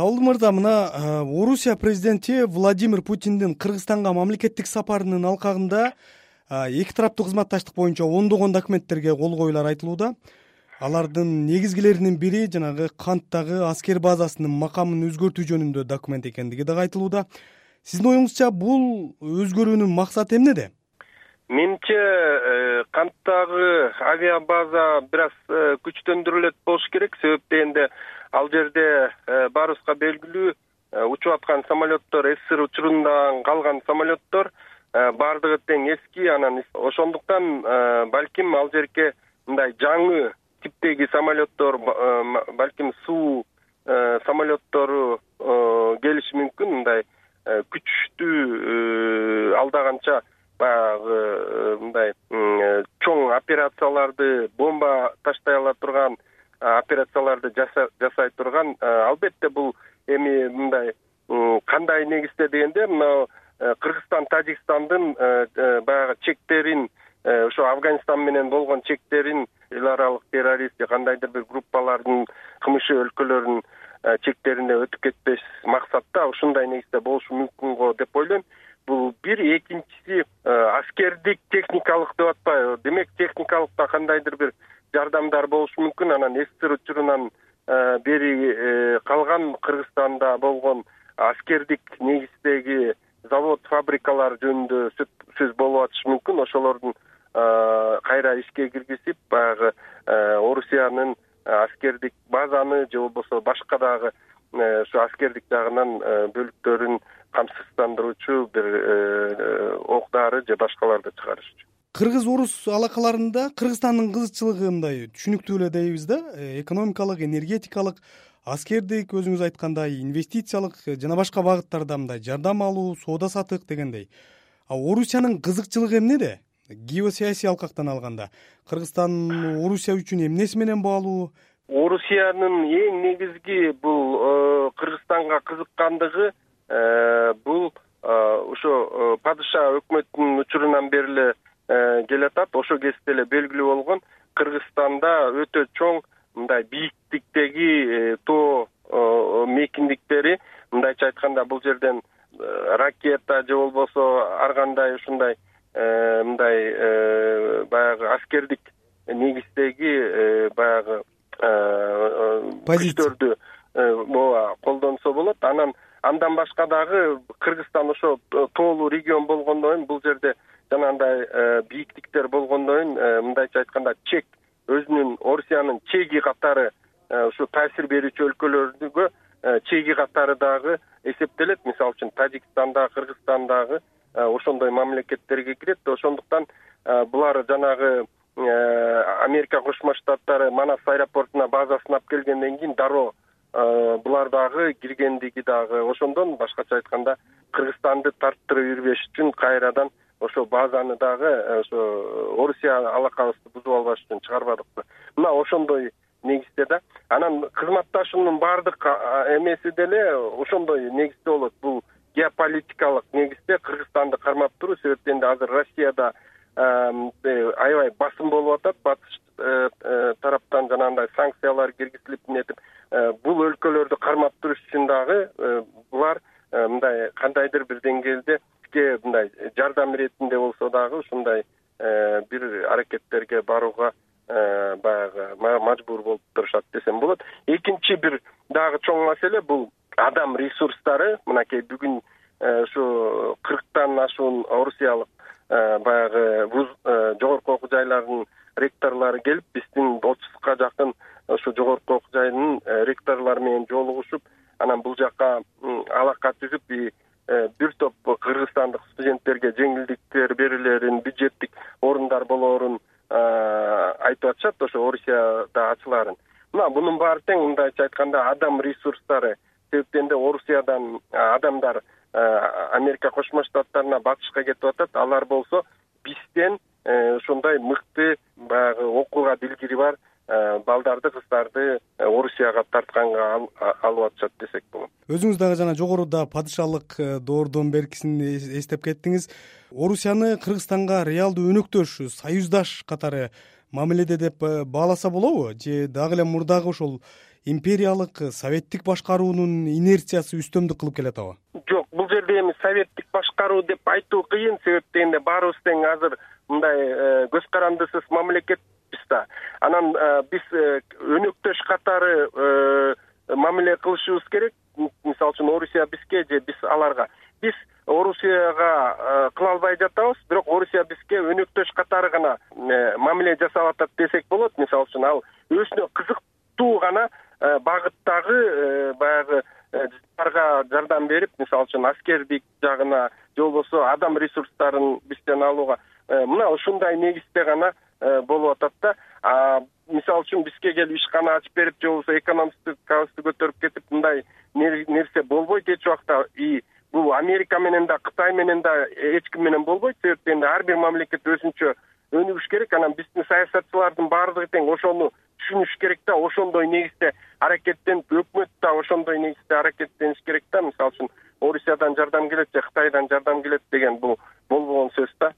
табылды мырза мына орусия президенти владимир путиндин кыргызстанга мамлекеттик сапарынын алкагында эки тараптуу кызматташтык боюнча ондогон документтерге кол коюлары айтылууда. Алардын негизгилеринин бири жанагы канттагы аскер базасынын макамын өзгөртүү жөнүндө документ экендиги дагы айтылууда. Сиздин оюңузча бул өзгөрүүнүн максаты эмнеде менимче э, канттагы авиабаза бир аз э, күчтөндүрүлөт болуш керек. Себеп дегенде ал жерде баарыбызга белгилүү учуп аткан самолеттор ссср учурундан калган самолеттор баардыгы тең эски анан ошондуктан балким ал жерге мындай жаңы типтеги самолеттор балким суу самолеттору келиши мүмкүн. Мындай күчтүү алдаканча баягы э, мындай чоң операцияларды операцияларды жасай турган. Албетте бул эми мындай кандай негизде дегенде мынау э, кыргызстан тажикстандын э, баягы чектерин ошо афганистан менен болгон чектерин эл аралык террорист кандайдыр бир группалардын кмш өлкөлөрүнүн чектерине өтүп кетпеш максатта ушундай негизде болушу мүмкүн го деп ойлойм. Бул бир экинчиси э, аскердик техникалык деп атпайбы. Демек техникалык кандайдыр бир жардамдар болушу мүмкүн. Анан ссср учурунан э, бери э, калган кыргызстанда болгон аскердик негиздеги завод фабрикалар жөнүндө сөз болуп атышы мүмкүн. Ошолордун кайра ишке киргизип баягы орусиянын аскердик базаны же болбосо башка дагы ушу аскердик жагынан бөлүктөрүн камсыздандыруучу бир э, ок дары же башкаларды чыгарышчу кыргыз орус алакаларында кыргызстандын кызыкчылыгы мындай түшүнүктүү эле дейбиз да. Э, экономикалык энергетикалык аскердик өзүңүз айткандай инвестициялык жана башка багыттарда мындай жардам алуу соода саттык дегендей. Орусиянын кызыкчылыгы эмнеде геосаясий алкактан алганда. Кыргызстан орусия үчүн эмнеси менен баалуу? Орусиянын эң негизги бул э, кыргызстанга кызыккандыгы Э, бул э, ошо э, падыша өкмөтүнүн учурунан бери эле келатат. Ошол кезде эле белгилүү болгон кыргызстанда өтө чоң мындай бийиктиктеги тоо мейкиндиктери мындайча айтканда бул жерден ракета же болбосо ар кандай ушундай мындай баягы аскердик негиздеги баягы күчтөрдү ооба колдонсо болот. Анан андан башка дагы кыргызстан ошо тоолуу регион болгондон кийин бул жерде жанагындай э, бийиктиктер болгондон кийин э, мындайча айтканда чек өзүнүн орусиянын чеги катары э, ушу таасир берүүчү өлкөлөргө чеги катары дагы эсептелет. Мисалы үчүн тажикстан дагы кыргызстан дагы ошондой мамлекеттерге кирет. Ошондуктан булар жанагы америка кошмо штаттары манас аэропортуна базасын алып келгенден кийин дароо булар дагы киргендиги дагы ошондон. Башкача айтканда кыргызстанды тарттырып жүрбеш үчүн кайрадан ошол базаны дагы э, ошо орусия алакабызды бузуп албаш үчүн чыгарбадыкпы? Мына ошондой негизде да. Анан кызматташуунун баардык эмеси деле ошондой негизде болот. Бул геополитикалык негизде кыргызстанды кармап туруу. Себеп дегенде азыр россияда э, аябай басым болуп атат. Батыш э, тараптан жанагындай санкциялар киргизилип эмнетип Э, бул өлкөлөрдү кармап туруш үчүн дагы э, булар э, мындай кандайдыр бир деңгээлде мындай жардам иретинде болсо дагы ушундай бир аракеттерге барууга баягы мажбур болуп турушат десем болот. Экинчи бир дагы чоң маселе бул адам ресурстары. Мынакей бүгүн ушу кырктан ашуун орусиялык баягы вуз жогорку окуу жайларынын ректорлору келип биздин отузга жакын ушу жогорку окуу жайынын э, ректорлору менен жолугушуп анан бул жака алака түзүп э, айтып атышат ошо орусияда ачылаарын. Мына мунун баары тең мындайча айтканда адам ресурстары себеп дегенде орусиядан адамдар америка кошмо штаттарына батышка кетип атат. Алар болсо бизден ошондой мыкты баягы окууга дилгири бар Э, балдарды кыздарды э, орусияга тартканга алып атышат десек болот. Өзүңүз дагы жана жогоруда падышалык э, доордон беркисин эстеп кеттиңиз. Орусияны кыргызстанга реалдуу өнөктөш союздаш катары мамиледе деп бааласа болобу? Же дагы эле мурдагы ошол империялык советтик башкаруунун инерциясы үстөмдүк кылып келатабы? Жок бул жерде эми советтик башкаруу деп айтуу кыйын. Себеп дегенде баарыбыз тең азыр мындай э, көз карандысыз анан э, биз э, өнөктөш катары мамиле кылышыбыз керек. Мисалы үчүн орусия бизге же биз аларга. Биз орусияга кыла албай жатабыз бирок орусия бизге өнөктөш катары гана мамиле жасап атат десек болот. Мисалы үчүн ал өзүнө кызыктуу гана багыттагы баягы жыттарга жардам берип мисалы үчүн аскердик жагына же болбосо адам ресурстарын бизден алууга э, мына ушундай негизде гана э, болуп атат да. Мисалы үчүн бизге келип ишкана ачып берип же болбосо экономикабызды көтөрүп кетип мындай нерсе болбойт эч убакта. И бул америка менен да кытай менен да эч ким менен болбойт. Себеп дегенде ар бир мамлекет өзүнчө өнүгүш керек. Анан биздин саясатчылардын баардыгы тең ошону түшүнүш керек да. Ошондой негизде аракеттенип өкмөт да ошондой негизде аракеттениш керек да. Мисалы үчүн орусиядан жардам келет же кытайдан жардам келет деген бул болбогон сөз да